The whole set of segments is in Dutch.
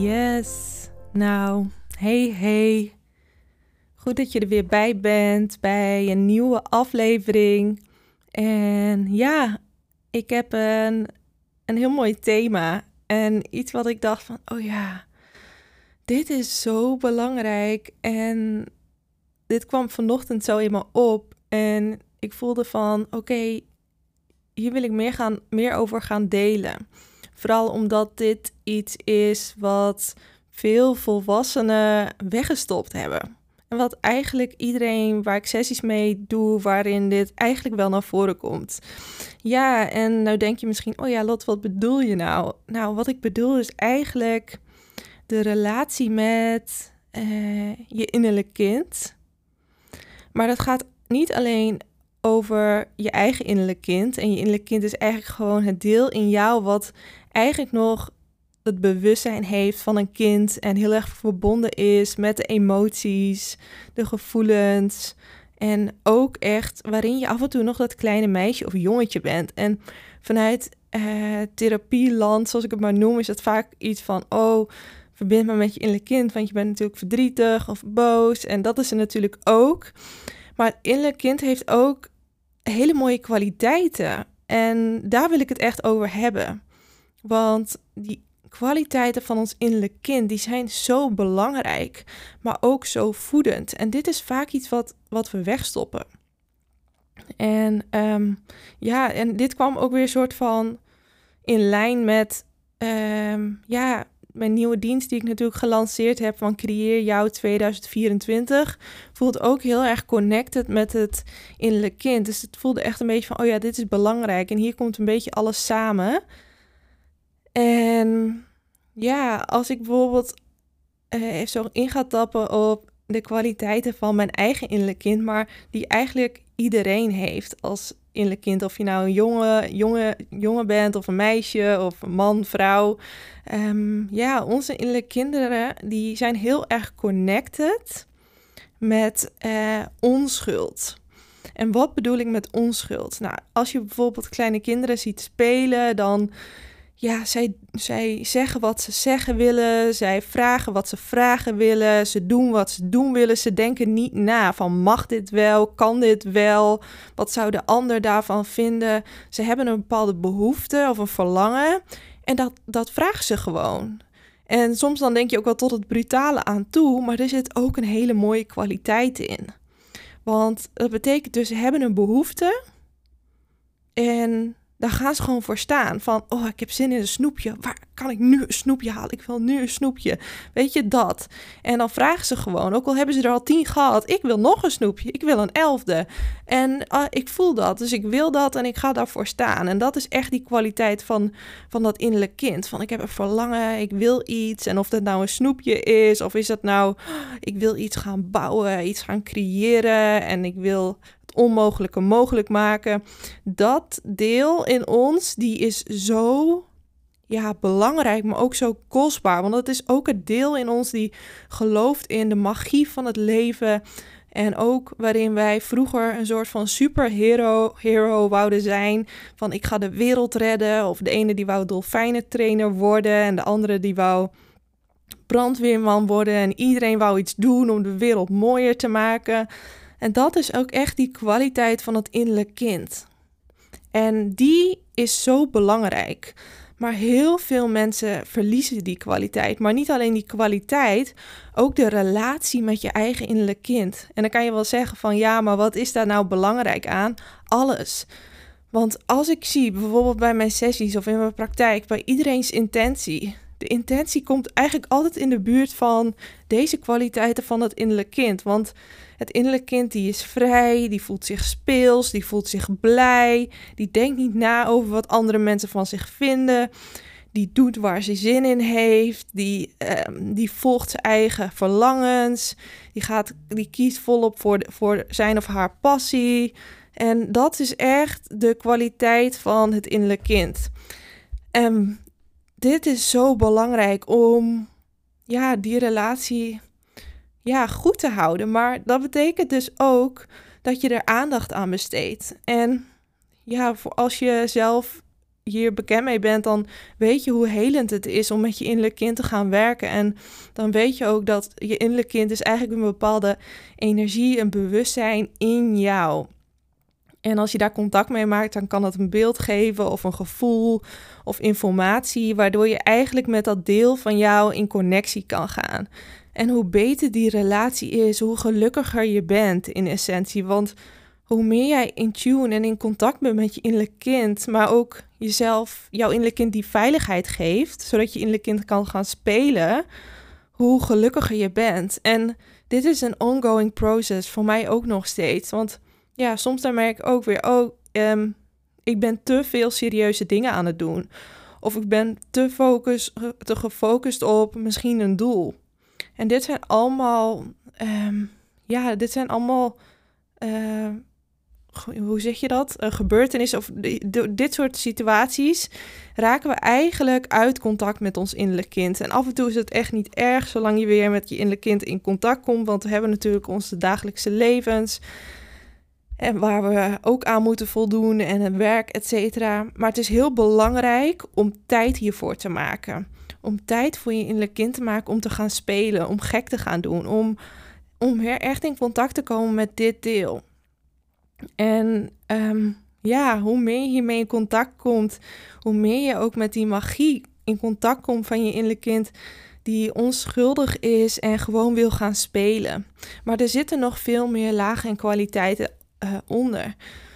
Yes. Nou, hey hey. Goed dat je er weer bij bent bij een nieuwe aflevering. En ja, ik heb een, een heel mooi thema. En iets wat ik dacht van, oh ja, dit is zo belangrijk. En dit kwam vanochtend zo in op. En ik voelde van, oké, hier wil ik meer, gaan, meer over gaan delen. Vooral omdat dit iets is wat veel volwassenen weggestopt hebben. En wat eigenlijk iedereen waar ik sessies mee doe, waarin dit eigenlijk wel naar voren komt. Ja, en nou denk je misschien, oh ja, Lot, wat bedoel je nou? Nou, wat ik bedoel is eigenlijk de relatie met uh, je innerlijk kind. Maar dat gaat niet alleen over je eigen innerlijk kind. En je innerlijk kind is eigenlijk gewoon het deel in jou wat eigenlijk nog het bewustzijn heeft van een kind en heel erg verbonden is met de emoties, de gevoelens en ook echt waarin je af en toe nog dat kleine meisje of jongetje bent. En vanuit uh, therapieland, zoals ik het maar noem, is het vaak iets van, oh, verbind me met je innerlijk kind, want je bent natuurlijk verdrietig of boos en dat is er natuurlijk ook. Maar het innerlijk kind heeft ook hele mooie kwaliteiten en daar wil ik het echt over hebben. Want die kwaliteiten van ons innerlijk kind, die zijn zo belangrijk, maar ook zo voedend. En dit is vaak iets wat, wat we wegstoppen. En um, ja, en dit kwam ook weer soort van in lijn met um, ja, mijn nieuwe dienst die ik natuurlijk gelanceerd heb van Creëer jou 2024 voelt ook heel erg connected met het innerlijk kind. Dus het voelde echt een beetje van, oh ja, dit is belangrijk en hier komt een beetje alles samen. En ja, als ik bijvoorbeeld uh, even zo in ga tappen op de kwaliteiten van mijn eigen innerlijk kind, maar die eigenlijk iedereen heeft als innerlijk kind. Of je nou een jonge, jonge, jongen bent of een meisje of een man, vrouw. Um, ja, onze innerlijke kinderen die zijn heel erg connected met uh, onschuld. En wat bedoel ik met onschuld? Nou, als je bijvoorbeeld kleine kinderen ziet spelen, dan ja, zij, zij zeggen wat ze zeggen willen. Zij vragen wat ze vragen willen. Ze doen wat ze doen willen. Ze denken niet na van mag dit wel? Kan dit wel? Wat zou de ander daarvan vinden? Ze hebben een bepaalde behoefte of een verlangen. En dat, dat vragen ze gewoon. En soms dan denk je ook wel tot het brutale aan toe. Maar er zit ook een hele mooie kwaliteit in. Want dat betekent dus ze hebben een behoefte. En dan gaan ze gewoon voor staan. Van, oh, ik heb zin in een snoepje. Waar kan ik nu een snoepje halen? Ik wil nu een snoepje. Weet je dat? En dan vragen ze gewoon, ook al hebben ze er al tien gehad, ik wil nog een snoepje. Ik wil een elfde. En uh, ik voel dat, dus ik wil dat en ik ga daarvoor staan. En dat is echt die kwaliteit van, van dat innerlijk kind. Van, ik heb een verlangen, ik wil iets. En of dat nou een snoepje is, of is dat nou, ik wil iets gaan bouwen, iets gaan creëren. En ik wil onmogelijke mogelijk maken. Dat deel in ons, die is zo ja, belangrijk, maar ook zo kostbaar. Want dat is ook het deel in ons die gelooft in de magie van het leven. En ook waarin wij vroeger een soort van superhero hero wouden zijn. Van ik ga de wereld redden. Of de ene die wou dolfijnentrainer worden. En de andere die wou brandweerman worden. En iedereen wou iets doen om de wereld mooier te maken. En dat is ook echt die kwaliteit van het innerlijk kind. En die is zo belangrijk. Maar heel veel mensen verliezen die kwaliteit. Maar niet alleen die kwaliteit, ook de relatie met je eigen innerlijk kind. En dan kan je wel zeggen van ja, maar wat is daar nou belangrijk aan? Alles. Want als ik zie, bijvoorbeeld bij mijn sessies of in mijn praktijk, bij iedereen's intentie, de intentie komt eigenlijk altijd in de buurt van deze kwaliteiten van het innerlijk kind. Want het innerlijk kind die is vrij, die voelt zich speels, die voelt zich blij, die denkt niet na over wat andere mensen van zich vinden. Die doet waar ze zin in heeft, die, ehm, die volgt zijn eigen verlangens, die, gaat, die kiest volop voor, voor zijn of haar passie. En dat is echt de kwaliteit van het innerlijk kind. En dit is zo belangrijk om ja, die relatie ja, goed te houden. Maar dat betekent dus ook dat je er aandacht aan besteedt. En ja, als je zelf hier bekend mee bent, dan weet je hoe helend het is om met je innerlijk kind te gaan werken. En dan weet je ook dat je innerlijk kind is eigenlijk een bepaalde energie, een bewustzijn in jou. En als je daar contact mee maakt, dan kan het een beeld geven of een gevoel of informatie, waardoor je eigenlijk met dat deel van jou in connectie kan gaan. En hoe beter die relatie is, hoe gelukkiger je bent in essentie. Want hoe meer jij in tune en in contact bent met je innerlijk kind, maar ook jezelf, jouw innerlijk kind die veiligheid geeft, zodat je innerlijk kind kan gaan spelen, hoe gelukkiger je bent. En dit is een ongoing process voor mij ook nog steeds. Want ja, soms dan merk ik ook weer, oh, ehm, ik ben te veel serieuze dingen aan het doen. Of ik ben te, focus, te gefocust op misschien een doel. En dit zijn allemaal, um, ja, dit zijn allemaal, uh, hoe zeg je dat? Uh, gebeurtenissen of dit soort situaties raken we eigenlijk uit contact met ons innerlijk kind. En af en toe is het echt niet erg, zolang je weer met je innerlijk kind in contact komt. Want we hebben natuurlijk onze dagelijkse levens. En waar we ook aan moeten voldoen en het werk, et cetera. Maar het is heel belangrijk om tijd hiervoor te maken. Om tijd voor je innerlijk kind te maken om te gaan spelen, om gek te gaan doen, om, om echt in contact te komen met dit deel. En ehm, ja, hoe meer je hiermee in contact komt, hoe meer je ook met die magie in contact komt van je innerlijk kind, die onschuldig is en gewoon wil gaan spelen. Maar er zitten nog veel meer lagen en kwaliteiten uh, onder.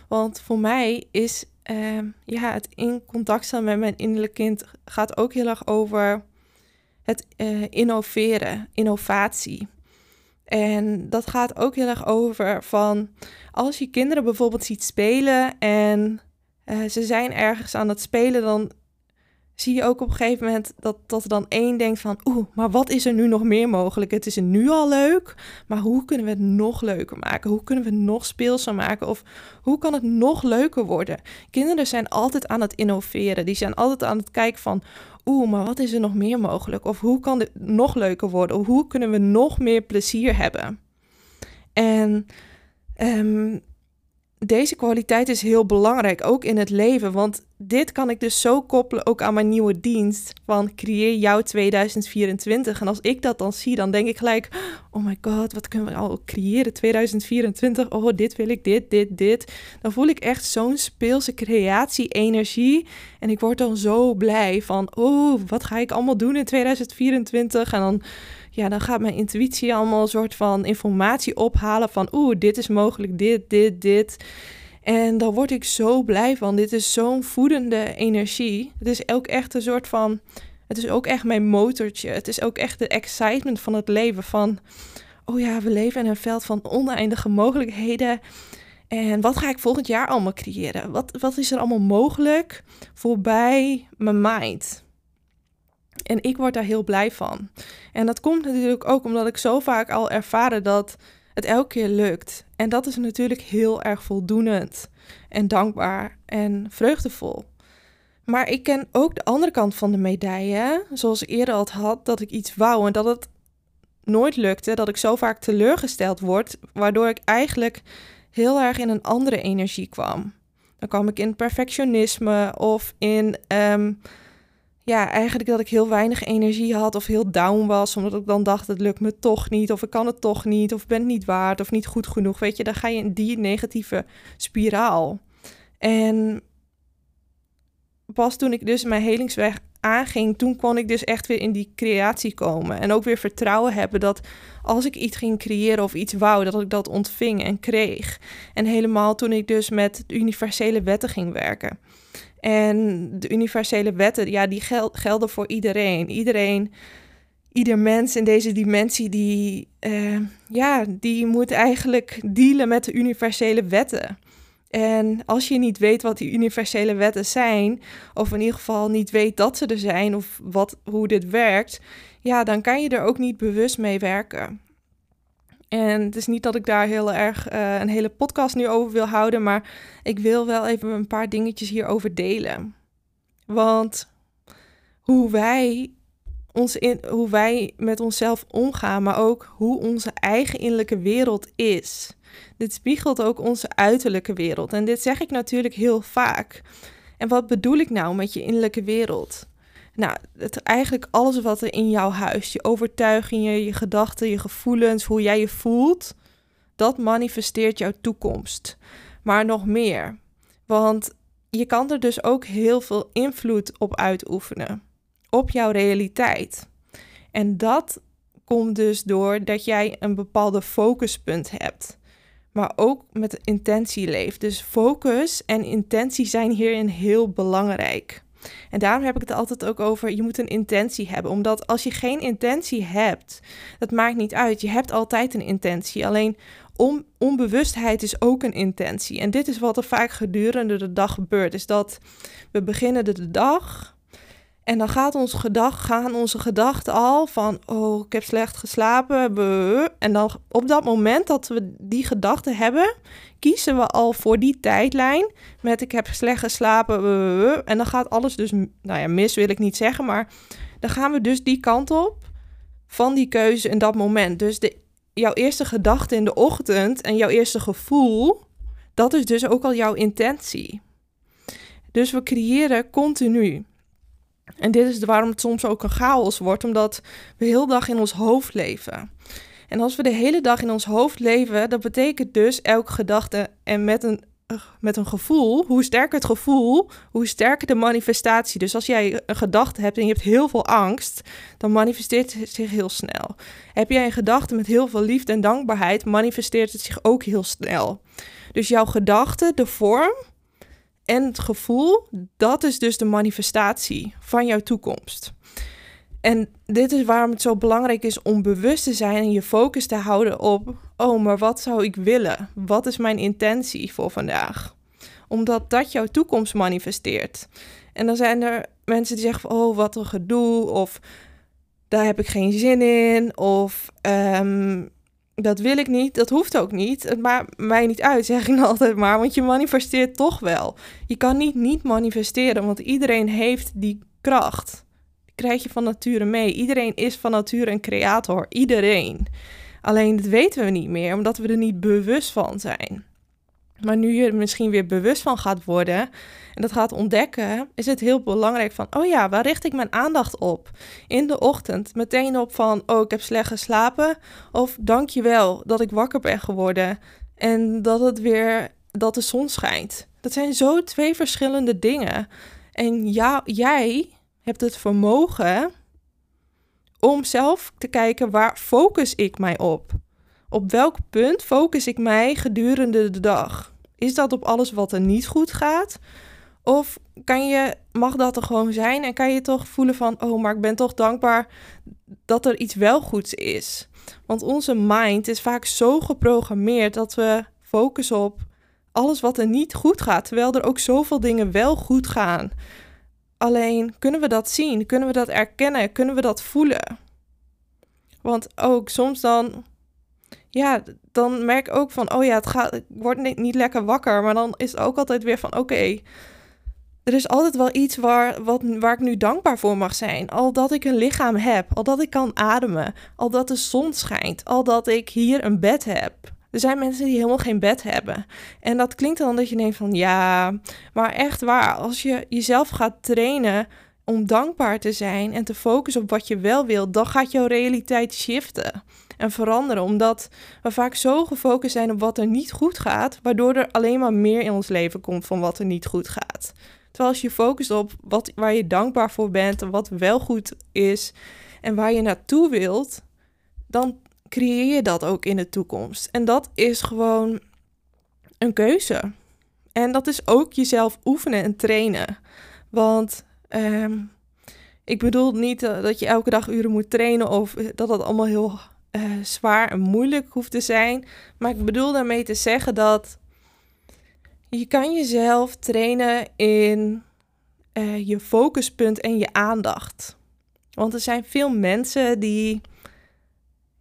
Want voor mij is uh, ja, het in contact staan met mijn innerlijk kind gaat ook heel erg over het uh, innoveren, innovatie. En dat gaat ook heel erg over van als je kinderen bijvoorbeeld ziet spelen en uh, ze zijn ergens aan het spelen, dan zie je ook op een gegeven moment dat, dat er dan één denkt van... oeh, maar wat is er nu nog meer mogelijk? Het is er nu al leuk, maar hoe kunnen we het nog leuker maken? Hoe kunnen we het nog speelser maken? Of hoe kan het nog leuker worden? Kinderen zijn altijd aan het innoveren. Die zijn altijd aan het kijken van... oeh, maar wat is er nog meer mogelijk? Of hoe kan dit nog leuker worden? Of hoe kunnen we nog meer plezier hebben? En... Um, deze kwaliteit is heel belangrijk, ook in het leven. Want dit kan ik dus zo koppelen ook aan mijn nieuwe dienst van Creëer jouw 2024. En als ik dat dan zie, dan denk ik gelijk, oh my god, wat kunnen we al creëren 2024? Oh, dit wil ik, dit, dit, dit. Dan voel ik echt zo'n speelse creatie-energie. En ik word dan zo blij van, oh, wat ga ik allemaal doen in 2024? En dan ja, dan gaat mijn intuïtie allemaal een soort van informatie ophalen van oeh, dit is mogelijk, dit, dit, dit. En dan word ik zo blij van. Dit is zo'n voedende energie. Het is ook echt een soort van. Het is ook echt mijn motortje. Het is ook echt de excitement van het leven. Van, oh ja, we leven in een veld van oneindige mogelijkheden. En wat ga ik volgend jaar allemaal creëren? Wat, wat is er allemaal mogelijk voorbij mijn mind? En ik word daar heel blij van. En dat komt natuurlijk ook omdat ik zo vaak al ervaren dat het elke keer lukt. En dat is natuurlijk heel erg voldoenend en dankbaar en vreugdevol. Maar ik ken ook de andere kant van de medaille, zoals ik eerder al had, dat ik iets wou en dat het nooit lukte, dat ik zo vaak teleurgesteld word, waardoor ik eigenlijk heel erg in een andere energie kwam. Dan kwam ik in perfectionisme of in ehm, ja, eigenlijk dat ik heel weinig energie had of heel down was, omdat ik dan dacht, het lukt me toch niet, of ik kan het toch niet, of ben het niet waard, of niet goed genoeg. Weet je, dan ga je in die negatieve spiraal. En pas toen ik dus mijn helingsweg aanging, toen kon ik dus echt weer in die creatie komen. En ook weer vertrouwen hebben dat als ik iets ging creëren of iets wou, dat ik dat ontving en kreeg. En helemaal toen ik dus met universele wetten ging werken. En de universele wetten, ja, die gelden voor iedereen. Iedereen, ieder mens in deze dimensie, die, uh, ja, die moet eigenlijk dealen met de universele wetten. En als je niet weet wat die universele wetten zijn, of in ieder geval niet weet dat ze er zijn, of wat, hoe dit werkt, ja, dan kan je er ook niet bewust mee werken. En het is niet dat ik daar heel erg uh, een hele podcast nu over wil houden, maar ik wil wel even een paar dingetjes hierover delen. Want hoe wij, ons in, hoe wij met onszelf omgaan, maar ook hoe onze eigen innerlijke wereld is. Dit spiegelt ook onze uiterlijke wereld. En dit zeg ik natuurlijk heel vaak. En wat bedoel ik nou met je innerlijke wereld? Nou, het, eigenlijk alles wat er in jouw huis, je overtuigingen, je gedachten, je gevoelens, hoe jij je voelt, dat manifesteert jouw toekomst. Maar nog meer. Want je kan er dus ook heel veel invloed op uitoefenen. Op jouw realiteit. En dat komt dus door dat jij een bepaalde focuspunt hebt. Maar ook met intentie leeft. Dus focus en intentie zijn hierin heel belangrijk. En daarom heb ik het altijd ook over, je moet een intentie hebben. Omdat als je geen intentie hebt, dat maakt niet uit. Je hebt altijd een intentie. Alleen on, onbewustheid is ook een intentie. En dit is wat er vaak gedurende de dag gebeurt. Is dat we beginnen de dag en dan gaat ons gedag, gaan onze gedachten al van, oh, ik heb slecht geslapen. En dan op dat moment dat we die gedachten hebben, kiezen we al voor die tijdlijn met ik heb slecht geslapen. En dan gaat alles dus, nou ja, mis wil ik niet zeggen, maar dan gaan we dus die kant op van die keuze in dat moment. Dus de, jouw eerste gedachte in de ochtend en jouw eerste gevoel, dat is dus ook al jouw intentie. Dus we creëren continu. En dit is waarom het soms ook een chaos wordt, omdat we heel dag in ons hoofd leven. En als we de hele dag in ons hoofd leven, dat betekent dus elke gedachte en met een, met een gevoel, hoe sterker het gevoel, hoe sterker de manifestatie. Dus als jij een gedachte hebt en je hebt heel veel angst, dan manifesteert het zich heel snel. Heb jij een gedachte met heel veel liefde en dankbaarheid, manifesteert het zich ook heel snel. Dus jouw gedachte, de vorm, en het gevoel, dat is dus de manifestatie van jouw toekomst. En dit is waarom het zo belangrijk is om bewust te zijn en je focus te houden op: oh, maar wat zou ik willen? Wat is mijn intentie voor vandaag? Omdat dat jouw toekomst manifesteert. En dan zijn er mensen die zeggen: oh, wat een gedoe, of daar heb ik geen zin in, of um, dat wil ik niet, dat hoeft ook niet. Het maakt mij niet uit, zeg ik altijd maar, want je manifesteert toch wel. Je kan niet niet manifesteren, want iedereen heeft die kracht. Die krijg je van nature mee. Iedereen is van nature een creator, iedereen. Alleen dat weten we niet meer, omdat we er niet bewust van zijn. Maar nu je er misschien weer bewust van gaat worden en dat gaat ontdekken, is het heel belangrijk van, oh ja, waar richt ik mijn aandacht op? In de ochtend meteen op van, oh, ik heb slecht geslapen. Of dankjewel dat ik wakker ben geworden en dat het weer, dat de zon schijnt. Dat zijn zo twee verschillende dingen. En ja, jij hebt het vermogen om zelf te kijken waar focus ik mij op. Op welk punt focus ik mij gedurende de dag? Is dat op alles wat er niet goed gaat? Of kan je, mag dat er gewoon zijn en kan je toch voelen van, oh, maar ik ben toch dankbaar dat er iets wel goeds is? Want onze mind is vaak zo geprogrammeerd dat we focussen op alles wat er niet goed gaat, terwijl er ook zoveel dingen wel goed gaan. Alleen kunnen we dat zien? Kunnen we dat erkennen? Kunnen we dat voelen? Want ook soms dan ja, dan merk ik ook van, oh ja, het gaat, ik word niet, niet lekker wakker. Maar dan is het ook altijd weer van, oké, er is altijd wel iets waar, wat, waar ik nu dankbaar voor mag zijn. Al dat ik een lichaam heb, al dat ik kan ademen, al dat de zon schijnt, al dat ik hier een bed heb. Er zijn mensen die helemaal geen bed hebben. En dat klinkt dan dat je denkt van ja, maar echt waar, als je jezelf gaat trainen om dankbaar te zijn en te focussen op wat je wel wilt, dan gaat jouw realiteit shiften en veranderen. Omdat we vaak zo gefocust zijn op wat er niet goed gaat, waardoor er alleen maar meer in ons leven komt van wat er niet goed gaat. Terwijl als je focust op wat, waar je dankbaar voor bent en wat wel goed is en waar je naartoe wilt, dan creëer je dat ook in de toekomst. En dat is gewoon een keuze. En dat is ook jezelf oefenen en trainen. Want ehm, ik bedoel niet eh, dat je elke dag uren moet trainen of dat dat allemaal heel uh, zwaar en moeilijk hoeft te zijn. Maar ik bedoel daarmee te zeggen dat je kan jezelf trainen in uh, je focuspunt en je aandacht. Want er zijn veel mensen die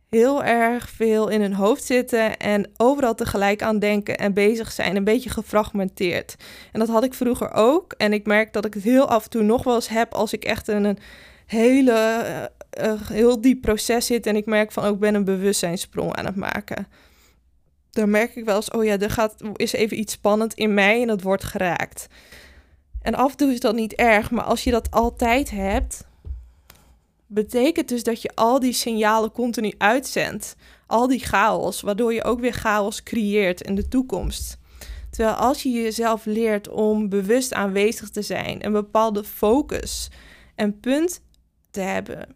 heel erg veel in hun hoofd zitten en overal tegelijk aan denken en bezig zijn, een beetje gefragmenteerd. En dat had ik vroeger ook. En ik merk dat ik het heel af en toe nog wel eens heb als ik echt een hele, uh, heel diep proces zit en ik merk van, ook oh, ben een bewustzijnssprong aan het maken. Dan merk ik wel eens, oh ja, er gaat, is even iets spannend in mij en dat wordt geraakt. En af en toe is dat niet erg, maar als je dat altijd hebt, betekent dus dat je al die signalen continu uitzendt. Al die chaos, waardoor je ook weer chaos creëert in de toekomst. Terwijl als je jezelf leert om bewust aanwezig te zijn, een bepaalde focus en punt te hebben,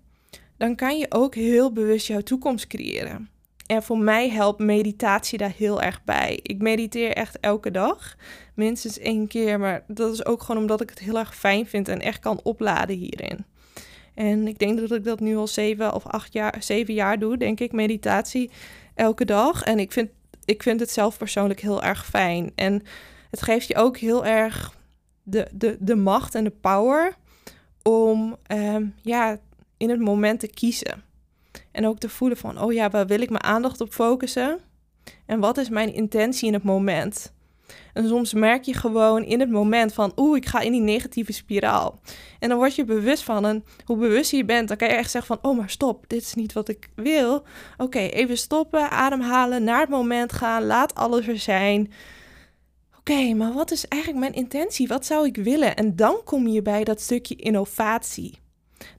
dan kan je ook heel bewust jouw toekomst creëren. En voor mij helpt meditatie daar heel erg bij. Ik mediteer echt elke dag, minstens één keer, maar dat is ook gewoon omdat ik het heel erg fijn vind en echt kan opladen hierin. En ik denk dat ik dat nu al zeven of acht jaar, zeven jaar doe, denk ik, meditatie elke dag. En ik vind, ik vind het zelf persoonlijk heel erg fijn. En het geeft je ook heel erg de, de, de macht en de power om ehm, ja, in het moment te kiezen. En ook te voelen van, oh ja, waar wil ik mijn aandacht op focussen? En wat is mijn intentie in het moment? En soms merk je gewoon in het moment van, oeh, ik ga in die negatieve spiraal. En dan word je bewust van, en hoe bewust je bent, dan kan je echt zeggen van, oh, maar stop, dit is niet wat ik wil. Oké, even stoppen, ademhalen, naar het moment gaan, laat alles er zijn. Oké, maar wat is eigenlijk mijn intentie? Wat zou ik willen? En dan kom je bij dat stukje innovatie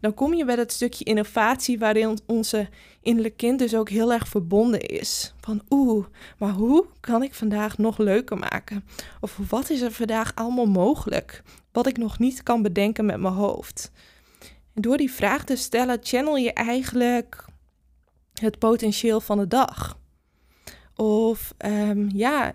dan kom je bij dat stukje innovatie waarin onze innerlijke kind dus ook heel erg verbonden is. Van oeh, maar hoe kan ik vandaag nog leuker maken? Of wat is er vandaag allemaal mogelijk? Wat ik nog niet kan bedenken met mijn hoofd. En door die vraag te stellen, channel je eigenlijk het potentieel van de dag. Of um, ja,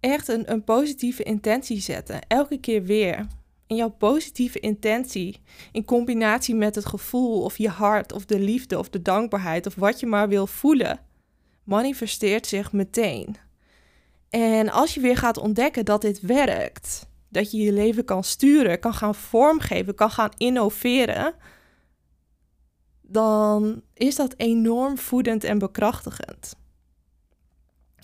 echt een, een positieve intentie zetten. Elke keer weer. En jouw positieve intentie in combinatie met het gevoel of je hart of de liefde of de dankbaarheid of wat je maar wil voelen, manifesteert zich meteen. En als je weer gaat ontdekken dat dit werkt, dat je je leven kan sturen, kan gaan vormgeven, kan gaan innoveren, dan is dat enorm voedend en bekrachtigend.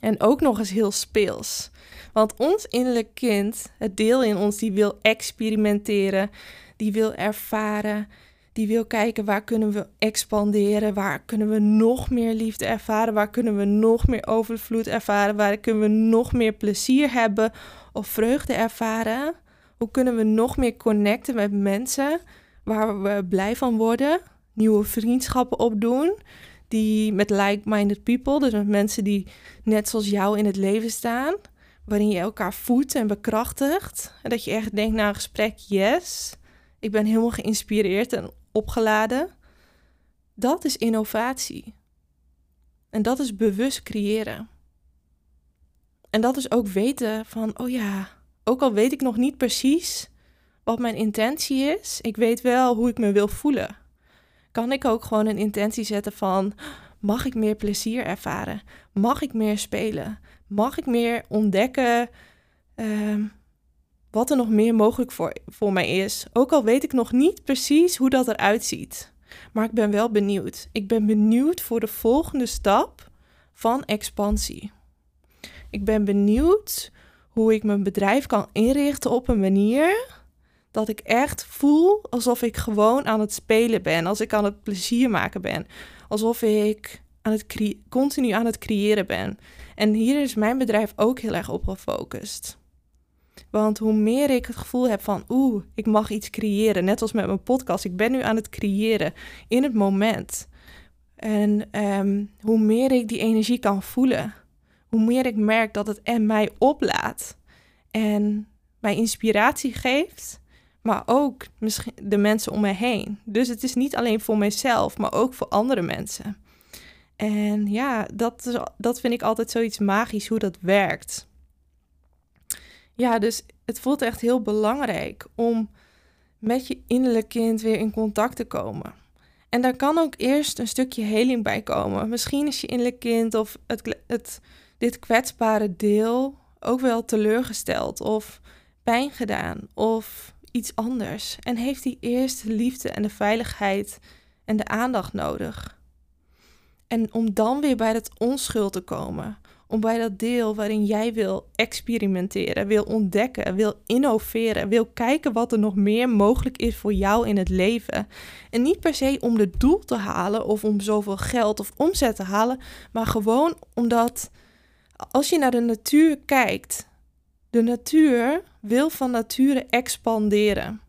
En ook nog eens heel speels. Want ons innerlijk kind, het deel in ons die wil experimenteren, die wil ervaren, die wil kijken waar kunnen we expanderen, waar kunnen we nog meer liefde ervaren, waar kunnen we nog meer overvloed ervaren, waar kunnen we nog meer plezier hebben of vreugde ervaren. Hoe kunnen we nog meer connecten met mensen waar we blij van worden, nieuwe vriendschappen opdoen, die met like-minded people, dus met mensen die net zoals jou in het leven staan, waarin je elkaar voedt en bekrachtigt. En dat je echt denkt na een gesprek, yes, ik ben helemaal geïnspireerd en opgeladen. Dat is innovatie. En dat is bewust creëren. En dat is ook weten van, oh ja, ook al weet ik nog niet precies wat mijn intentie is, ik weet wel hoe ik me wil voelen. Kan ik ook gewoon een intentie zetten van, mag ik meer plezier ervaren? Mag ik meer spelen? mag ik meer ontdekken ehm, wat er nog meer mogelijk voor, voor mij is. Ook al weet ik nog niet precies hoe dat eruit ziet. Maar ik ben wel benieuwd. Ik ben benieuwd voor de volgende stap van expansie. Ik ben benieuwd hoe ik mijn bedrijf kan inrichten op een manier dat ik echt voel alsof ik gewoon aan het spelen ben, als ik aan het plezier maken ben, alsof ik aan het continu aan het creëren ben. En hier is mijn bedrijf ook heel erg op gefocust. Want hoe meer ik het gevoel heb van, oeh, ik mag iets creëren, net als met mijn podcast, ik ben nu aan het creëren in het moment. En ehm, hoe meer ik die energie kan voelen, hoe meer ik merk dat het en mij oplaat en mij inspiratie geeft, maar ook misschien de mensen om me heen. Dus het is niet alleen voor mijzelf, maar ook voor andere mensen. En ja, dat, dat vind ik altijd zoiets magisch hoe dat werkt. ja, dus het voelt echt heel belangrijk om met je innerlijk kind weer in contact te komen. En daar kan ook eerst een stukje heling bij komen. Misschien is je innerlijk kind of het, het, dit kwetsbare deel ook wel teleurgesteld of pijn gedaan of iets anders. En heeft hij eerst de liefde en de veiligheid en de aandacht nodig. En om dan weer bij dat onschuld te komen, om bij dat deel waarin jij wil experimenteren, wil ontdekken, wil innoveren, wil kijken wat er nog meer mogelijk is voor jou in het leven. En niet per se om het doel te halen of om zoveel geld of omzet te halen, maar gewoon omdat als je naar de natuur kijkt, de natuur wil van nature expanderen.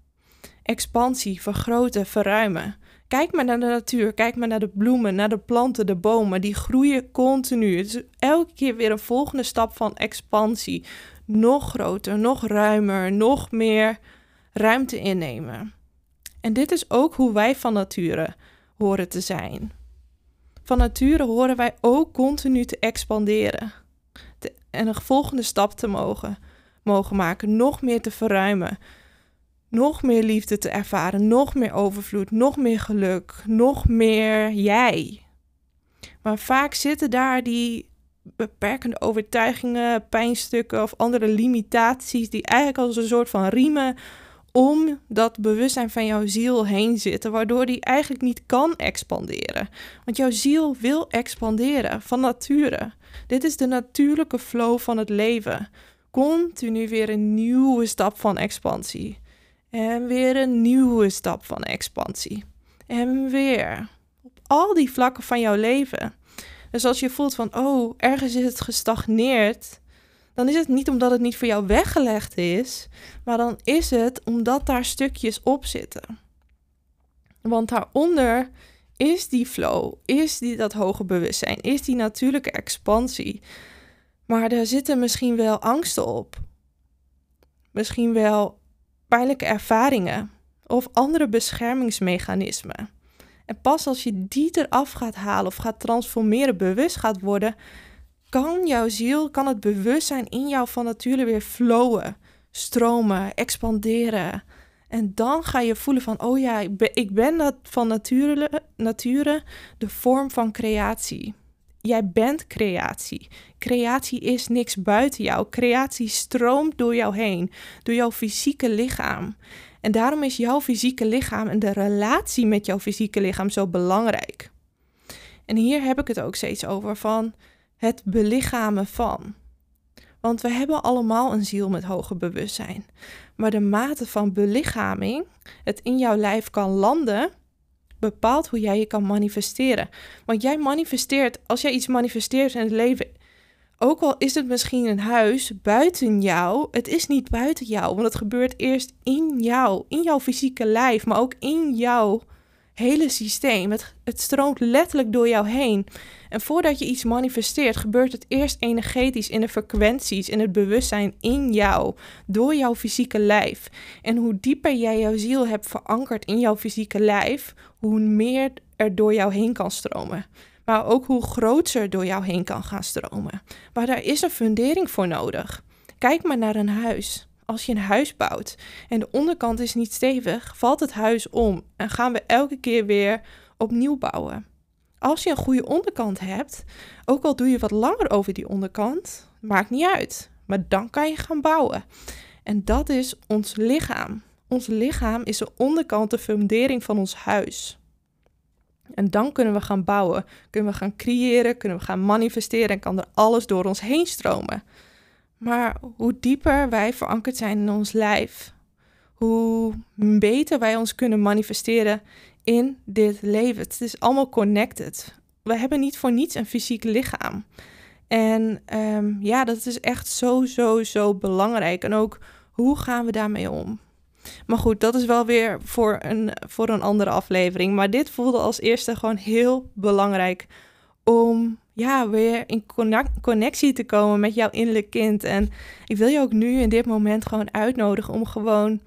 Expansie, vergroten, verruimen. Kijk maar naar de natuur, kijk maar naar de bloemen, naar de planten, de bomen. Die groeien continu. Het elke keer weer een volgende stap van expansie. Nog groter, nog ruimer, nog meer ruimte innemen. En dit is ook hoe wij van nature horen te zijn. Van nature horen wij ook continu te expanderen. en een volgende stap te mogen, mogen maken, nog meer te verruimen, nog meer liefde te ervaren, nog meer overvloed, nog meer geluk, nog meer jij. Maar vaak zitten daar die beperkende overtuigingen, pijnstukken of andere limitaties die eigenlijk als een soort van riemen om dat bewustzijn van jouw ziel heen zitten, waardoor die eigenlijk niet kan expanderen. Want jouw ziel wil expanderen van nature. Dit is de natuurlijke flow van het leven. Continu weer een nieuwe stap van expansie. En weer een nieuwe stap van expansie. En weer. Op al die vlakken van jouw leven. Dus als je voelt van, oh, ergens is het gestagneerd, dan is het niet omdat het niet voor jou weggelegd is, maar dan is het omdat daar stukjes op zitten. Want daaronder is die flow, is die dat hoge bewustzijn, is die natuurlijke expansie. Maar er zitten misschien wel angsten op. Misschien wel pijnlijke ervaringen of andere beschermingsmechanismen. En pas als je die eraf gaat halen of gaat transformeren, bewust gaat worden, kan jouw ziel, kan het bewustzijn in jou van nature weer flowen, stromen, expanderen. En dan ga je voelen van, oh ja, ik ben, dat van nature, nature de vorm van creatie. Jij bent creatie. Creatie is niks buiten jou. Creatie stroomt door jou heen, door jouw fysieke lichaam. En daarom is jouw fysieke lichaam en de relatie met jouw fysieke lichaam zo belangrijk. En hier heb ik het ook steeds over van het belichamen van. Want we hebben allemaal een ziel met hoger bewustzijn. Maar de mate van belichaming, het in jouw lijf kan landen, bepaalt hoe jij je kan manifesteren. Want jij manifesteert, als jij iets manifesteert in het leven, ook al is het misschien een huis buiten jou, het is niet buiten jou, want het gebeurt eerst in jou, in jouw fysieke lijf, maar ook in jouw hele systeem. Het, het stroomt letterlijk door jou heen. En voordat je iets manifesteert, gebeurt het eerst energetisch in de frequenties, in het bewustzijn in jou, door jouw fysieke lijf. En hoe dieper jij jouw ziel hebt verankerd in jouw fysieke lijf, hoe meer er door jou heen kan stromen. Maar ook hoe groter door jou heen kan gaan stromen. Maar daar is een fundering voor nodig. Kijk maar naar een huis. Als je een huis bouwt en de onderkant is niet stevig, valt het huis om en gaan we elke keer weer opnieuw bouwen. Als je een goede onderkant hebt, ook al doe je wat langer over die onderkant, maakt niet uit. Maar dan kan je gaan bouwen. En dat is ons lichaam. Ons lichaam is de onderkant, de fundering van ons huis. En dan kunnen we gaan bouwen, kunnen we gaan creëren, kunnen we gaan manifesteren en kan er alles door ons heen stromen. Maar hoe dieper wij verankerd zijn in ons lijf, hoe beter wij ons kunnen manifesteren in dit leven. Het is allemaal connected. We hebben niet voor niets een fysiek lichaam. En um, ja, dat is echt zo, zo, zo belangrijk. En ook hoe gaan we daarmee om? Maar goed, dat is wel weer voor een, voor een andere aflevering. Maar dit voelde als eerste gewoon heel belangrijk om ja, weer in connectie te komen met jouw innerlijk kind. En ik wil je ook nu in dit moment gewoon uitnodigen om gewoon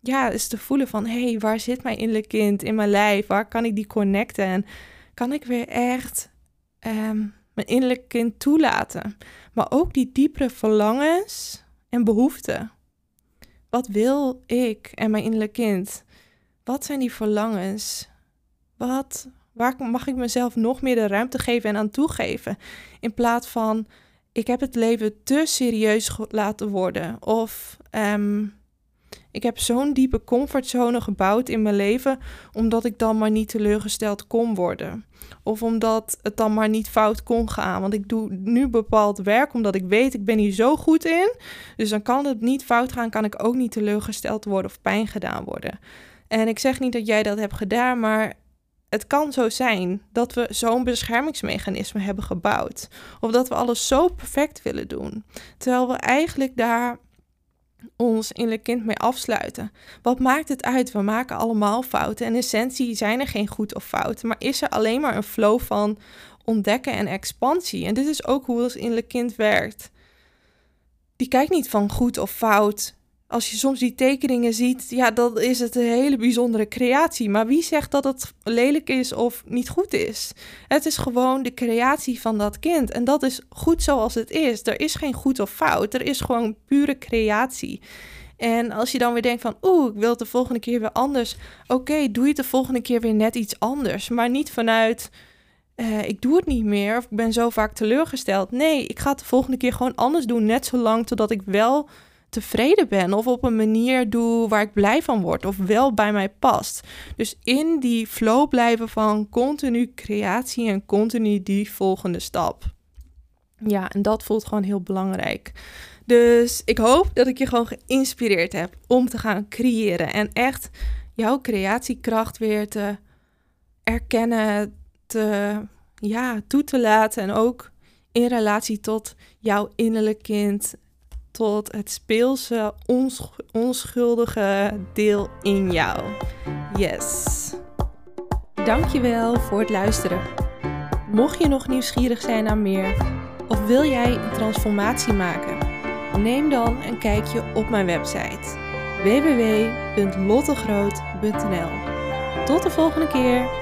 ja, eens te voelen van hé, hey, waar zit mijn innerlijk kind in mijn lijf? Waar kan ik die connecten? En kan ik weer echt um, mijn innerlijk kind toelaten? Maar ook die diepere verlangens en behoeften. Wat wil ik en mijn innerlijk kind? Wat zijn die verlangens? Wat, waar mag ik mezelf nog meer de ruimte geven en aan toegeven? In plaats van, ik heb het leven te serieus laten worden. Of ehm, ik heb zo'n diepe comfortzone gebouwd in mijn leven, omdat ik dan maar niet teleurgesteld kon worden. Of omdat het dan maar niet fout kon gaan. Want ik doe nu bepaald werk omdat ik weet, ik ben hier zo goed in. Dus dan kan het niet fout gaan, kan ik ook niet teleurgesteld worden of pijn gedaan worden. En ik zeg niet dat jij dat hebt gedaan, maar het kan zo zijn dat we zo'n beschermingsmechanisme hebben gebouwd. Of dat we alles zo perfect willen doen. Terwijl we eigenlijk daar ons innerlijk kind mee afsluiten. Wat maakt het uit? We maken allemaal fouten. En in essentie zijn er geen goed of fout. Maar is er alleen maar een flow van ontdekken en expansie. En dit is ook hoe ons innerlijk kind werkt. Die kijkt niet van goed of fout als je soms die tekeningen ziet, ja, dan is het een hele bijzondere creatie. Maar wie zegt dat het lelijk is of niet goed is? Het is gewoon de creatie van dat kind. En dat is goed zoals het is. Er is geen goed of fout. Er is gewoon pure creatie. En als je dan weer denkt van, oeh, ik wil het de volgende keer weer anders. Oké, doe je de volgende keer weer net iets anders. Maar niet vanuit, uh, ik doe het niet meer of ik ben zo vaak teleurgesteld. Nee, ik ga het de volgende keer gewoon anders doen. Net zolang totdat ik wel tevreden ben of op een manier doe waar ik blij van word of wel bij mij past. Dus in die flow blijven van continu creatie en continu die volgende stap. Ja, en dat voelt gewoon heel belangrijk. Dus ik hoop dat ik je gewoon geïnspireerd heb om te gaan creëren en echt jouw creatiekracht weer te erkennen, te, ja, toe te laten en ook in relatie tot jouw innerlijk kind tot het speelse, onschuldige deel in jou. Yes. Dankjewel voor het luisteren. Mocht je nog nieuwsgierig zijn naar meer of wil jij een transformatie maken, neem dan een kijkje op mijn website www.lottegroot.nl. Tot de volgende keer.